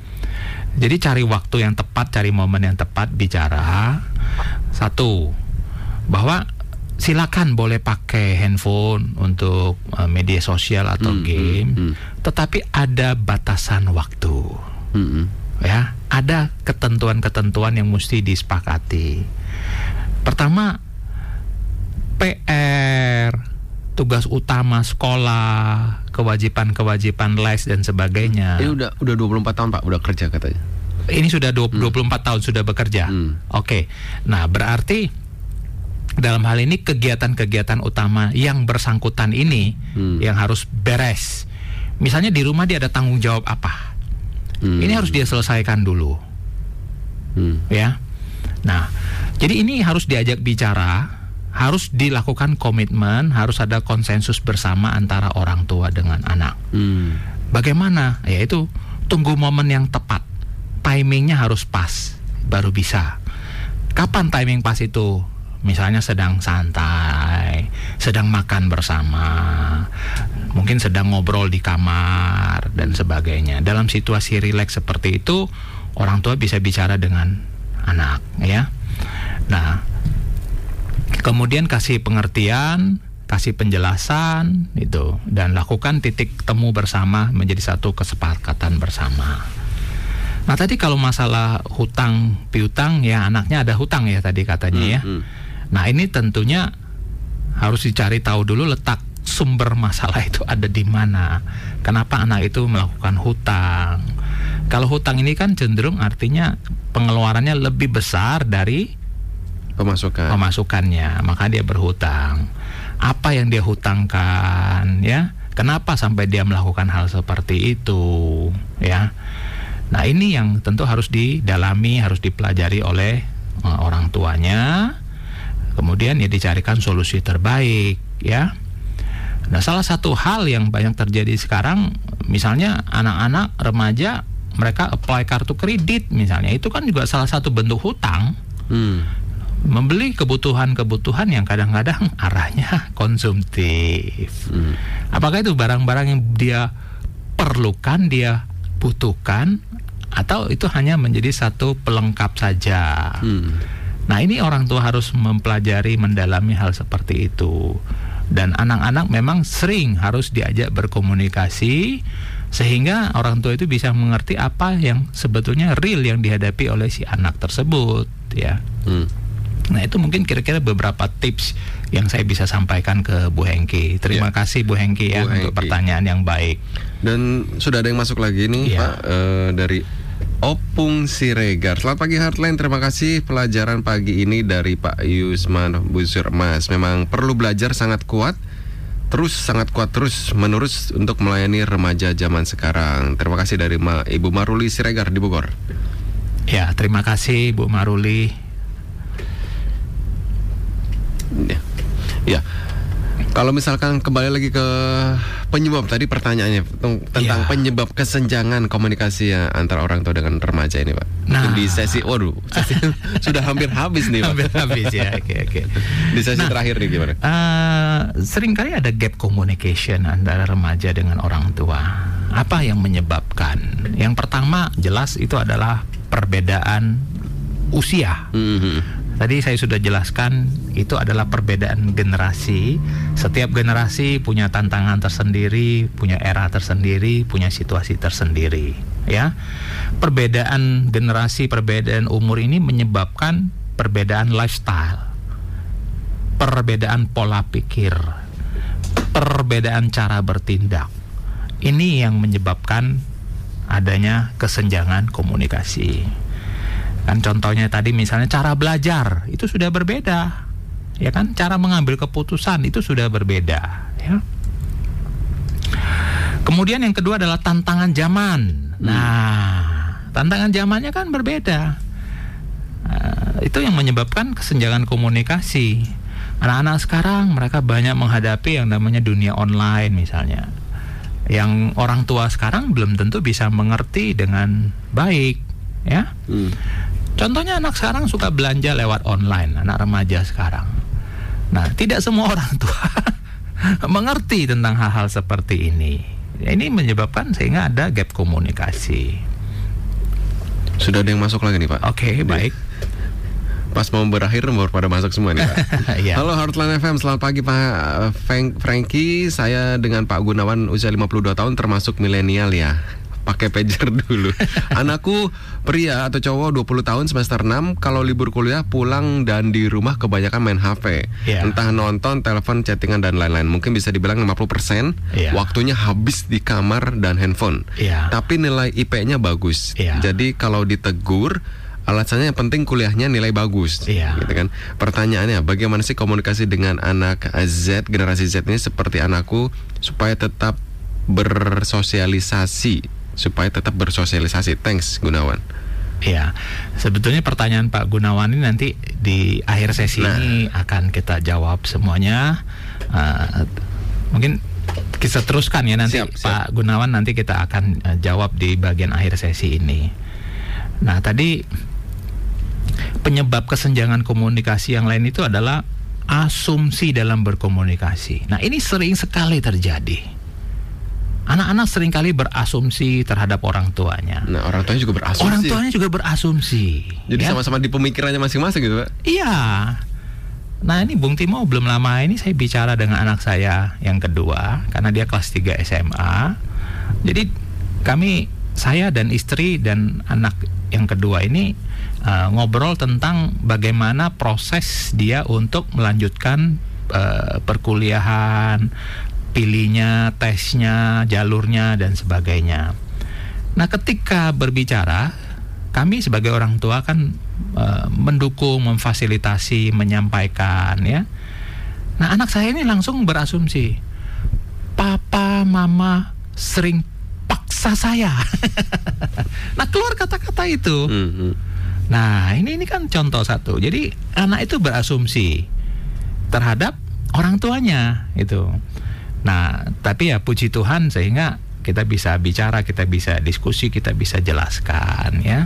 Speaker 2: Jadi cari waktu yang tepat, cari momen yang tepat bicara. Satu, bahwa silakan boleh pakai handphone untuk eh, media sosial atau
Speaker 1: Hmm,
Speaker 2: game,
Speaker 1: hmm, hmm.
Speaker 2: tetapi ada batasan waktu.
Speaker 1: Mm-mm.
Speaker 2: Ya, ada ketentuan-ketentuan yang mesti disepakati. Pertama, PR, tugas utama sekolah, kewajiban-kewajiban les dan sebagainya.
Speaker 1: Ini udah udah 24 tahun, Pak, udah kerja katanya.
Speaker 2: Ini sudah dua- 24 tahun sudah bekerja.
Speaker 1: Hmm.
Speaker 2: Oke. Nah, berarti dalam hal ini kegiatan-kegiatan utama yang bersangkutan ini
Speaker 1: Hmm.
Speaker 2: yang harus beres. Misalnya di rumah dia ada tanggung jawab apa?
Speaker 1: Hmm.
Speaker 2: Ini harus dia selesaikan dulu,
Speaker 1: Hmm.
Speaker 2: ya. Nah, jadi ini harus diajak bicara, harus dilakukan komitmen, harus ada konsensus bersama antara orang tua dengan anak.
Speaker 1: Hmm.
Speaker 2: Bagaimana? Yaitu tunggu momen yang tepat. Timingnya harus pas, baru bisa. Kapan timing pas itu? Misalnya sedang santai, sedang makan bersama, mungkin sedang ngobrol di kamar dan sebagainya. Dalam situasi rileks seperti itu, orang tua bisa bicara dengan anak, ya. Nah, kemudian kasih pengertian, kasih penjelasan itu dan lakukan titik temu bersama menjadi satu kesepakatan bersama. Nah, tadi kalau masalah hutang piutang ya anaknya ada hutang ya tadi katanya ya.
Speaker 1: Hmm.
Speaker 2: Nah, ini tentunya harus dicari tahu dulu letak sumber masalah itu ada di mana. Kenapa anak itu melakukan hutang? Kalau hutang ini kan cenderung artinya pengeluarannya lebih besar dari
Speaker 1: Pemasukan.
Speaker 2: pemasukannya, maka dia berhutang. Apa yang dia hutangkan, ya? Kenapa sampai dia melakukan hal seperti itu, ya? Nah, ini yang tentu harus didalami, harus dipelajari oleh eh, orang tuanya. Kemudian ya dicarikan solusi terbaik, ya. Nah, salah satu hal yang banyak terjadi sekarang, misalnya anak-anak remaja mereka apply kartu kredit misalnya, itu kan juga salah satu bentuk hutang
Speaker 1: Hmm.
Speaker 2: membeli kebutuhan-kebutuhan yang kadang-kadang arahnya konsumtif.
Speaker 1: Hmm.
Speaker 2: Apakah itu barang-barang yang dia perlukan, dia butuhkan, atau itu hanya menjadi satu pelengkap saja?
Speaker 1: Hmm.
Speaker 2: Nah, ini orang tua harus mempelajari, mendalami hal seperti itu. Dan anak-anak memang sering harus diajak berkomunikasi sehingga orang tua itu bisa mengerti apa yang sebetulnya real yang dihadapi oleh si anak tersebut, ya.
Speaker 1: Hmm.
Speaker 2: Nah itu mungkin kira-kira beberapa tips yang saya bisa sampaikan ke Bu Hengki. Terima
Speaker 1: Ya.
Speaker 2: kasih Bu Hengki ya
Speaker 1: Bu
Speaker 2: untuk
Speaker 1: Hengki.
Speaker 2: pertanyaan yang baik.
Speaker 1: Dan sudah ada yang masuk lagi nih,
Speaker 2: Iya.
Speaker 1: Pak, eh, dari Opung Siregar. Selamat pagi Heartline, terima kasih pelajaran pagi ini dari Pak Yusman Busur Mas. Memang perlu belajar sangat kuat, terus sangat kuat terus menerus untuk melayani remaja zaman sekarang. Terima kasih dari Ma- Ibu Maruli Siregar di Bogor.
Speaker 2: Ya terima kasih Bu Maruli.
Speaker 1: Ya. Ya. Kalau misalkan kembali lagi ke penyebab tadi pertanyaannya tentang
Speaker 2: Ya.
Speaker 1: penyebab kesenjangan komunikasi ya antara orang tua dengan remaja ini, Pak.
Speaker 2: Nah.
Speaker 1: Di sesi, waduh, sesi sudah hampir habis nih, Pak.
Speaker 2: Hampir habis ya. Oke oke.
Speaker 1: Di sesi
Speaker 2: Nah.
Speaker 1: terakhir nih gimana?
Speaker 2: Eh, sering kali ada gap communication antara remaja dengan orang tua. Apa yang menyebabkan? Yang pertama jelas itu adalah perbedaan usia.
Speaker 1: Mhm.
Speaker 2: Tadi saya sudah jelaskan itu adalah perbedaan generasi. Setiap generasi punya tantangan tersendiri, punya era tersendiri, punya situasi tersendiri, ya. Perbedaan generasi, perbedaan umur ini menyebabkan perbedaan lifestyle. Perbedaan pola pikir, perbedaan cara bertindak. Ini yang menyebabkan adanya kesenjangan komunikasi. Kan contohnya tadi misalnya cara belajar itu sudah berbeda. Ya kan? Cara mengambil keputusan itu sudah berbeda, ya. Kemudian yang kedua adalah tantangan zaman. Nah, tantangan zamannya kan berbeda. Eh, itu yang menyebabkan kesenjangan komunikasi. Anak-anak sekarang mereka banyak menghadapi yang namanya dunia online misalnya. Yang orang tua sekarang belum tentu bisa mengerti dengan baik, ya.
Speaker 1: Hmm.
Speaker 2: Contohnya anak sekarang suka belanja lewat online, anak remaja sekarang. Nah, tidak semua orang tua mengerti tentang hal-hal seperti ini. Ini menyebabkan sehingga ada gap komunikasi.
Speaker 1: Sudah ada yang masuk lagi nih, Pak.
Speaker 2: Oke, baik.
Speaker 1: Pas mau berakhir baru pada masuk semua nih, Pak.
Speaker 2: Iya.
Speaker 1: Halo Heartland FM, selamat pagi Pak Frank Frankie. Saya dengan Pak Gunawan usia 52 tahun termasuk milenial ya. Pakai pager dulu. Anakku pria atau cowok 20 tahun semester 6 kalau libur kuliah pulang dan di rumah kebanyakan main HP.
Speaker 2: Iya.
Speaker 1: Entah nonton, telepon, chattingan dan lain-lain. Mungkin bisa dibilang 50%
Speaker 2: Iya.
Speaker 1: waktunya habis di kamar dan handphone.
Speaker 2: Iya.
Speaker 1: Tapi nilai IP-nya bagus.
Speaker 2: Iya.
Speaker 1: Jadi kalau ditegur alasannya yang penting kuliahnya nilai bagus.
Speaker 2: Iya.
Speaker 1: Gitu kan. Pertanyaannya bagaimana sih komunikasi dengan anak Z generasi Z ini seperti anakku supaya tetap bersosialisasi, supaya tetap bersosialisasi. Thanks Gunawan.
Speaker 2: Iya, sebetulnya pertanyaan Pak Gunawan ini nanti di akhir sesi
Speaker 1: Nah.
Speaker 2: ini akan kita jawab semuanya. Uh, mungkin kita teruskan ya nanti
Speaker 1: Siap, siap.
Speaker 2: Pak Gunawan nanti kita akan uh, jawab di bagian akhir sesi ini. Nah tadi penyebab kesenjangan komunikasi yang lain itu adalah asumsi dalam berkomunikasi. Nah ini sering sekali terjadi. Anak-anak sering kali berasumsi terhadap orang tuanya.
Speaker 1: Nah orang tuanya juga berasumsi.
Speaker 2: Orang tuanya juga berasumsi.
Speaker 1: Jadi
Speaker 2: ya.
Speaker 1: sama-sama di pemikirannya masing-masing gitu Pak.
Speaker 2: Iya. Nah ini Bung Timo belum lama ini saya bicara dengan anak saya yang kedua karena dia kelas 3 SMA. Jadi kami saya dan istri dan anak yang kedua ini uh, ngobrol tentang bagaimana proses dia untuk melanjutkan uh, perkuliahan, pilihnya, tesnya, jalurnya dan sebagainya. Nah, ketika berbicara, kami sebagai orang tua kan eh, mendukung, memfasilitasi, menyampaikan ya. Nah, anak saya ini langsung berasumsi, papa, mama sering paksa saya. nah, keluar kata-kata itu.
Speaker 1: Hmm.
Speaker 2: Nah, ini ini kan contoh satu. Jadi anak itu berasumsi terhadap orang tuanya itu. Nah, tapi ya puji Tuhan sehingga kita bisa bicara, kita bisa diskusi, kita bisa jelaskan ya.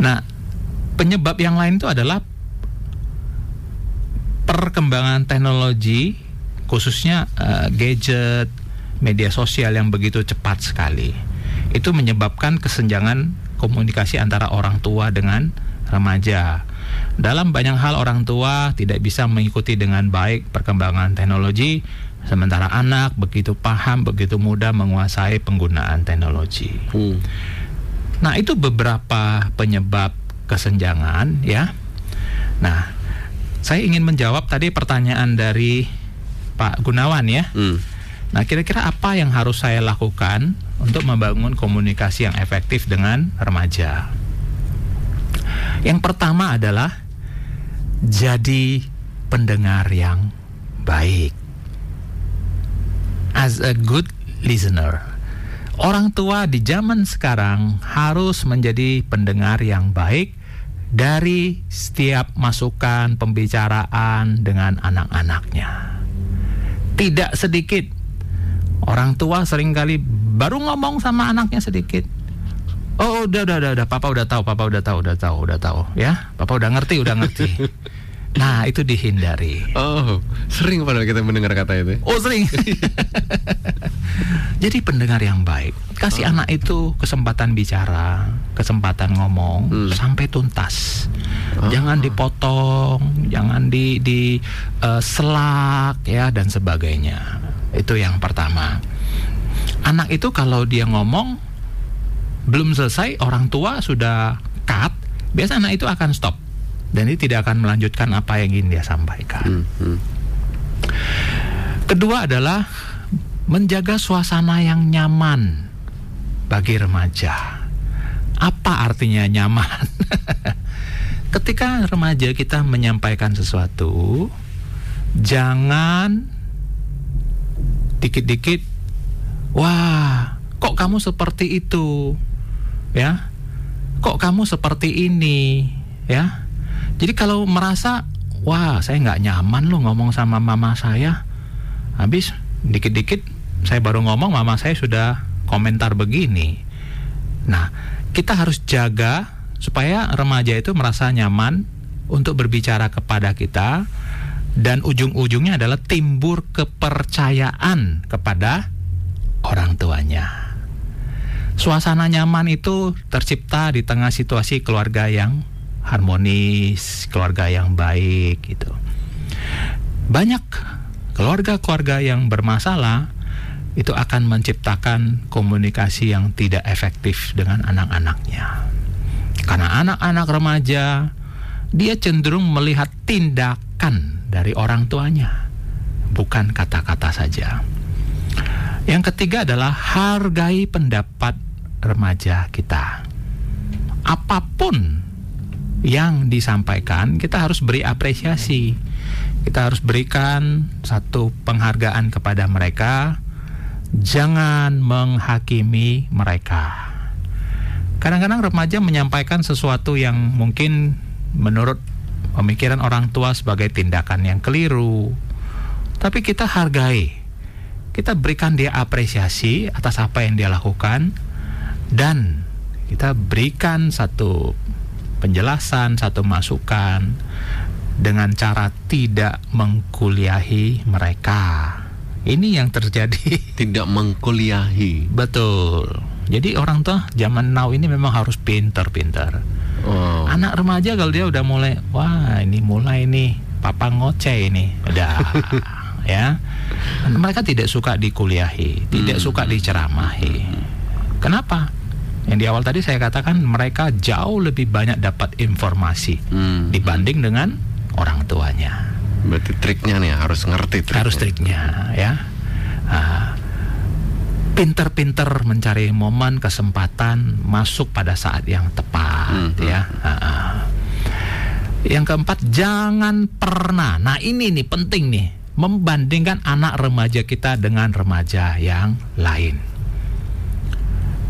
Speaker 2: Nah, penyebab yang lain itu adalah perkembangan teknologi khususnya eh, gadget, media sosial yang begitu cepat sekali. Itu menyebabkan kesenjangan komunikasi antara orang tua dengan remaja. Dalam banyak hal orang tua tidak bisa mengikuti dengan baik perkembangan teknologi, sementara anak begitu paham, begitu mudah menguasai penggunaan teknologi.
Speaker 1: Hmm.
Speaker 2: Nah, itu beberapa penyebab kesenjangan ya. Nah, saya ingin menjawab tadi pertanyaan dari Pak Gunawan ya.
Speaker 1: Hmm.
Speaker 2: Nah, kira-kira apa yang harus saya lakukan untuk membangun komunikasi yang efektif dengan remaja? Yang pertama adalah jadi pendengar yang baik. As a good listener. Orang tua di zaman sekarang harus menjadi pendengar yang baik dari setiap masukan pembicaraan dengan anak-anaknya. Tidak sedikit orang tua sering kali baru ngomong sama anaknya sedikit. Oh udah udah udah, udah. papa udah tahu papa udah tahu udah tahu udah tahu ya papa udah ngerti udah ngerti Nah, itu dihindari.
Speaker 1: Oh, sering padahal kita mendengar kata itu.
Speaker 2: Oh, sering. Jadi pendengar yang baik, kasih oh. anak itu kesempatan bicara, kesempatan ngomong hmm. sampai tuntas. Oh. Jangan dipotong, jangan di di uh, selak ya dan sebagainya. Itu yang pertama. Anak itu kalau dia ngomong belum selesai, orang tua sudah cut, biasa anak itu akan stop dan ini tidak akan melanjutkan apa yang ingin dia sampaikan. Hmm, hmm. Kedua adalah menjaga suasana yang nyaman bagi remaja. Apa artinya nyaman? Ketika remaja kita menyampaikan sesuatu, jangan dikit-dikit, wah, kok kamu seperti itu, ya? Kok kamu seperti ini, ya? Jadi kalau merasa, wah, saya nggak nyaman loh ngomong sama mama saya, habis dikit-dikit saya baru ngomong mama saya sudah komentar begini. Nah, kita harus jaga supaya remaja itu merasa nyaman untuk berbicara kepada kita dan ujung-ujungnya adalah timbur kepercayaan kepada orang tuanya. Suasana nyaman itu tercipta di tengah situasi keluarga yang harmonis, keluarga yang baik gitu. Banyak keluarga-keluarga yang bermasalah itu akan menciptakan komunikasi yang tidak efektif dengan anak-anaknya. Karena anak-anak remaja dia cenderung melihat tindakan dari orang tuanya, bukan kata-kata saja. Yang ketiga adalah hargai pendapat remaja kita. Apa pun yang disampaikan, kita harus beri apresiasi. Kita harus berikan satu penghargaan kepada mereka jangan menghakimi mereka. Kadang-kadang remaja menyampaikan sesuatu yang mungkin menurut pemikiran orang tua sebagai tindakan yang keliru. Tapi kita hargai. Kita berikan dia apresiasi atas apa yang dia lakukan dan kita berikan satu penjelasan, satu masukan dengan cara tidak mengkuliahi mereka. Ini yang terjadi.
Speaker 1: Tidak mengkuliahi.
Speaker 2: Betul. Jadi orang tua zaman now ini memang harus pinter-pinter. Oh. Anak remaja kalau dia udah mulai, wah ini mulai nih, papa ngoceh ini, udah ya. Mereka tidak suka dikuliahi, tidak hmm. suka diceramahi. Kenapa? Yang di awal tadi saya katakan mereka jauh lebih banyak dapat informasi hmm. dibanding dengan orang tuanya.
Speaker 1: Berarti triknya nih harus ngerti
Speaker 2: triknya. Harus triknya ya. Uh, pinter-pinter mencari momen kesempatan masuk pada saat yang tepat hmm, ya. Uh, uh. Yang keempat jangan pernah. Nah ini nih penting nih membandingkan anak remaja kita dengan remaja yang lain.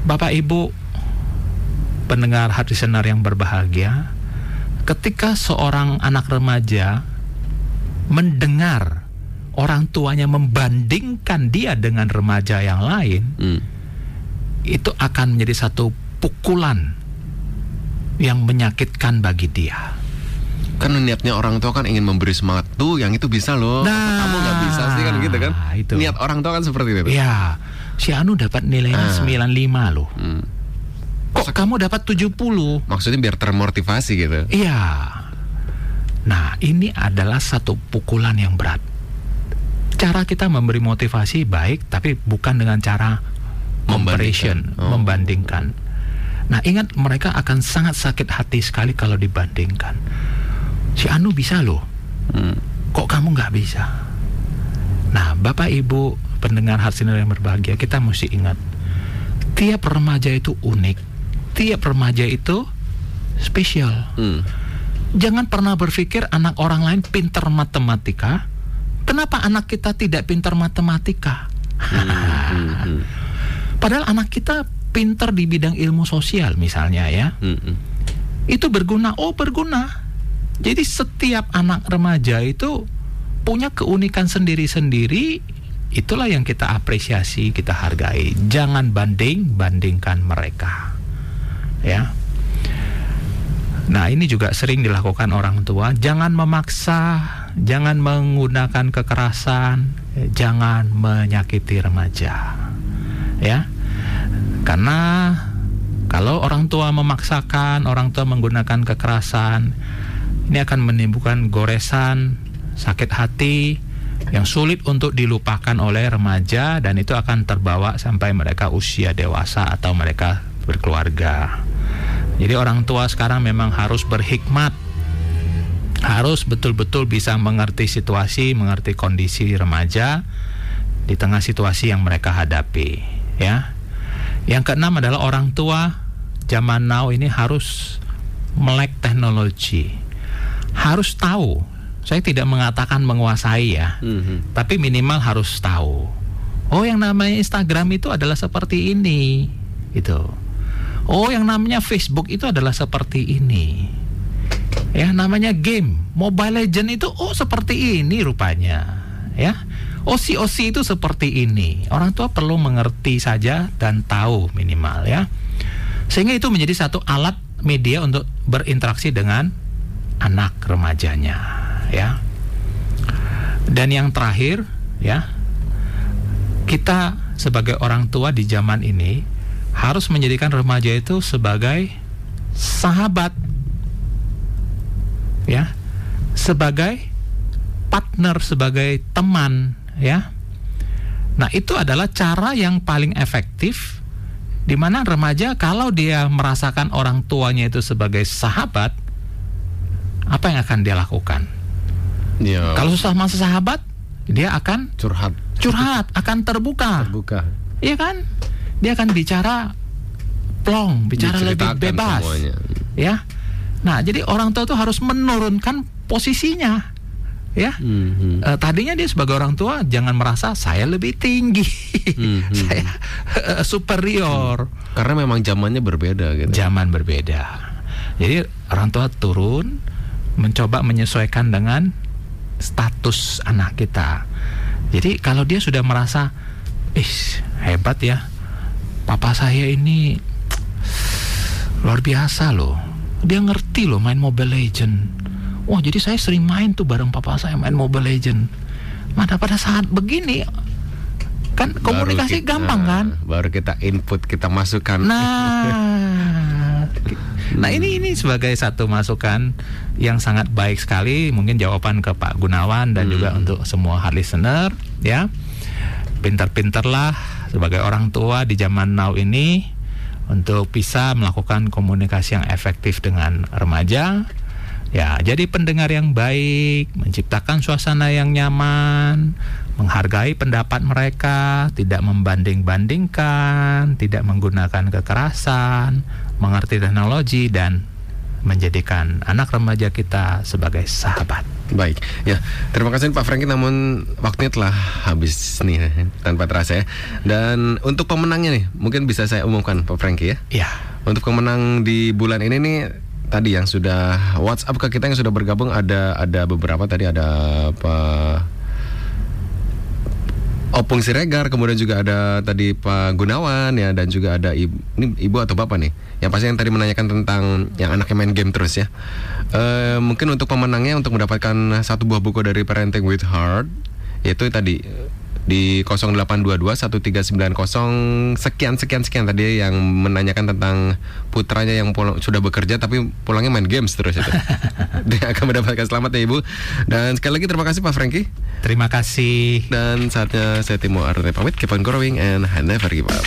Speaker 2: Bapak Ibu pendengar hati senar yang berbahagia, ketika seorang anak remaja mendengar orang tuanya membandingkan dia dengan remaja yang lain, hmm. itu akan menjadi satu pukulan yang menyakitkan bagi dia.
Speaker 1: Kan niatnya orang tua kan ingin memberi semangat tuh, yang itu bisa loh. Nah, kamu nggak bisa sih kan gitu kan? Itu. Niat orang tua kan seperti itu.
Speaker 2: Ya, si Anu dapat nilainya ah. 95 loh. Hmm kok kamu dapat 70?
Speaker 1: Maksudnya biar termotivasi gitu.
Speaker 2: Iya. Nah, ini adalah satu pukulan yang berat. Cara kita memberi motivasi baik, tapi bukan dengan cara membandingkan. Oh. membandingkan. Nah, ingat mereka akan sangat sakit hati sekali kalau dibandingkan. Si Anu bisa loh. Hmm. Kok kamu nggak bisa? Nah, Bapak Ibu pendengar Harsinar yang berbahagia, kita mesti ingat tiap remaja itu unik tiap remaja itu spesial. Hmm. Jangan pernah berpikir anak orang lain pintar matematika. Kenapa anak kita tidak pintar matematika? Hmm, hmm, hmm. Padahal anak kita pintar di bidang ilmu sosial misalnya ya. Hmm, hmm. itu berguna. Oh, berguna. Jadi setiap anak remaja itu punya keunikan sendiri-sendiri. Itulah yang kita apresiasi, kita hargai. Jangan banding-bandingkan mereka. Ya. Nah, ini juga sering dilakukan orang tua. Jangan memaksa, jangan menggunakan kekerasan, jangan menyakiti remaja. Ya. Karena kalau orang tua memaksakan, orang tua menggunakan kekerasan, ini akan menimbulkan goresan, sakit hati yang sulit untuk dilupakan oleh remaja dan itu akan terbawa sampai mereka usia dewasa atau mereka berkeluarga. Jadi orang tua sekarang memang harus berhikmat. Harus betul-betul bisa mengerti situasi, mengerti kondisi remaja di tengah situasi yang mereka hadapi, ya. Yang keenam adalah orang tua zaman now ini harus melek teknologi. Harus tahu. Saya tidak mengatakan menguasai ya, mm-hmm. tapi minimal harus tahu. Oh, yang namanya Instagram itu adalah seperti ini, itu. Oh, yang namanya Facebook itu adalah seperti ini. Ya, namanya game, Mobile Legend itu oh seperti ini rupanya, ya. OC-OC itu seperti ini. Orang tua perlu mengerti saja dan tahu minimal ya. Sehingga itu menjadi satu alat media untuk berinteraksi dengan anak remajanya ya. Dan yang terakhir ya. Kita sebagai orang tua di zaman ini harus menjadikan remaja itu sebagai sahabat ya. Sebagai partner, sebagai teman ya. Nah, itu adalah cara yang paling efektif di mana remaja kalau dia merasakan orang tuanya itu sebagai sahabat, apa yang akan dia lakukan? Ya. Kalau susah masa sahabat, dia akan
Speaker 1: curhat.
Speaker 2: Curhat, akan terbuka.
Speaker 1: Terbuka.
Speaker 2: Iya kan? Dia akan bicara plong, bicara lebih bebas. Semuanya. Ya. Nah, jadi orang tua itu harus menurunkan posisinya ya mm-hmm. uh, tadinya dia sebagai orang tua jangan merasa saya lebih tinggi mm-hmm. saya uh, superior
Speaker 1: mm. karena memang zamannya berbeda gitu
Speaker 2: zaman berbeda jadi orang tua turun mencoba menyesuaikan dengan status anak kita jadi kalau dia sudah merasa ih hebat ya papa saya ini luar biasa loh dia ngerti loh main Mobile Legend Wah jadi saya sering main tuh bareng papa saya main Mobile Legend. Mana pada saat begini kan komunikasi kita, gampang kan?
Speaker 1: Baru kita input kita masukkan.
Speaker 2: Nah, nah ini ini sebagai satu masukan yang sangat baik sekali. Mungkin jawaban ke Pak Gunawan dan hmm. juga untuk semua hard listener ya. Pinter-pinterlah sebagai orang tua di zaman now ini untuk bisa melakukan komunikasi yang efektif dengan remaja Ya, jadi pendengar yang baik, menciptakan suasana yang nyaman, menghargai pendapat mereka, tidak membanding-bandingkan, tidak menggunakan kekerasan, mengerti teknologi dan menjadikan anak remaja kita sebagai sahabat.
Speaker 1: Baik, ya terima kasih Pak Franky. Namun waktunya telah habis nih tanpa terasa ya. Dan untuk pemenangnya nih, mungkin bisa saya umumkan Pak Franky ya.
Speaker 2: Iya.
Speaker 1: Untuk pemenang di bulan ini nih tadi yang sudah WhatsApp ke kita yang sudah bergabung ada ada beberapa tadi ada apa Opung Siregar, kemudian juga ada tadi Pak Gunawan ya dan juga ada ibu, ini ibu atau bapak nih, yang pasti yang tadi menanyakan tentang yang anaknya main game terus ya. E, mungkin untuk pemenangnya untuk mendapatkan satu buah buku dari Parenting with Heart, yaitu tadi di 0822 1390 sekian sekian sekian tadi yang menanyakan tentang putranya yang pulang, sudah bekerja tapi pulangnya main games terus itu. Dia akan mendapatkan selamat ya Ibu. Dan sekali lagi terima kasih Pak Franky.
Speaker 2: Terima kasih.
Speaker 1: Dan saatnya saya Timo Arne pamit keep on growing and never give up.